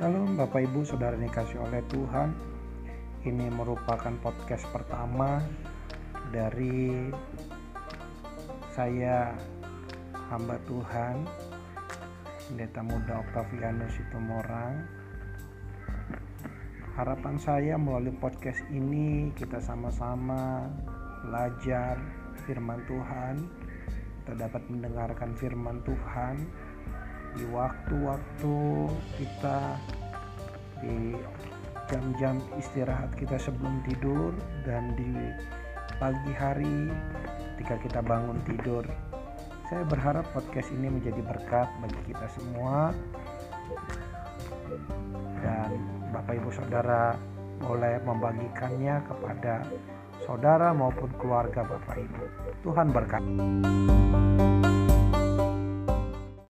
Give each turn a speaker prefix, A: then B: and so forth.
A: Shalom Bapak Ibu Saudara dikasih oleh Tuhan. Ini merupakan podcast pertama dari saya hamba Tuhan Pendeta Muda Octavianus Situmorang. Harapan saya melalui podcast ini kita sama-sama belajar firman Tuhan Kita dapat mendengarkan firman Tuhan di waktu-waktu kita di jam-jam istirahat kita sebelum tidur dan di pagi hari ketika kita bangun tidur. Saya berharap podcast ini menjadi berkat bagi kita semua dan Bapak Ibu Saudara boleh membagikannya kepada saudara maupun keluarga Bapak Ibu. Tuhan berkati.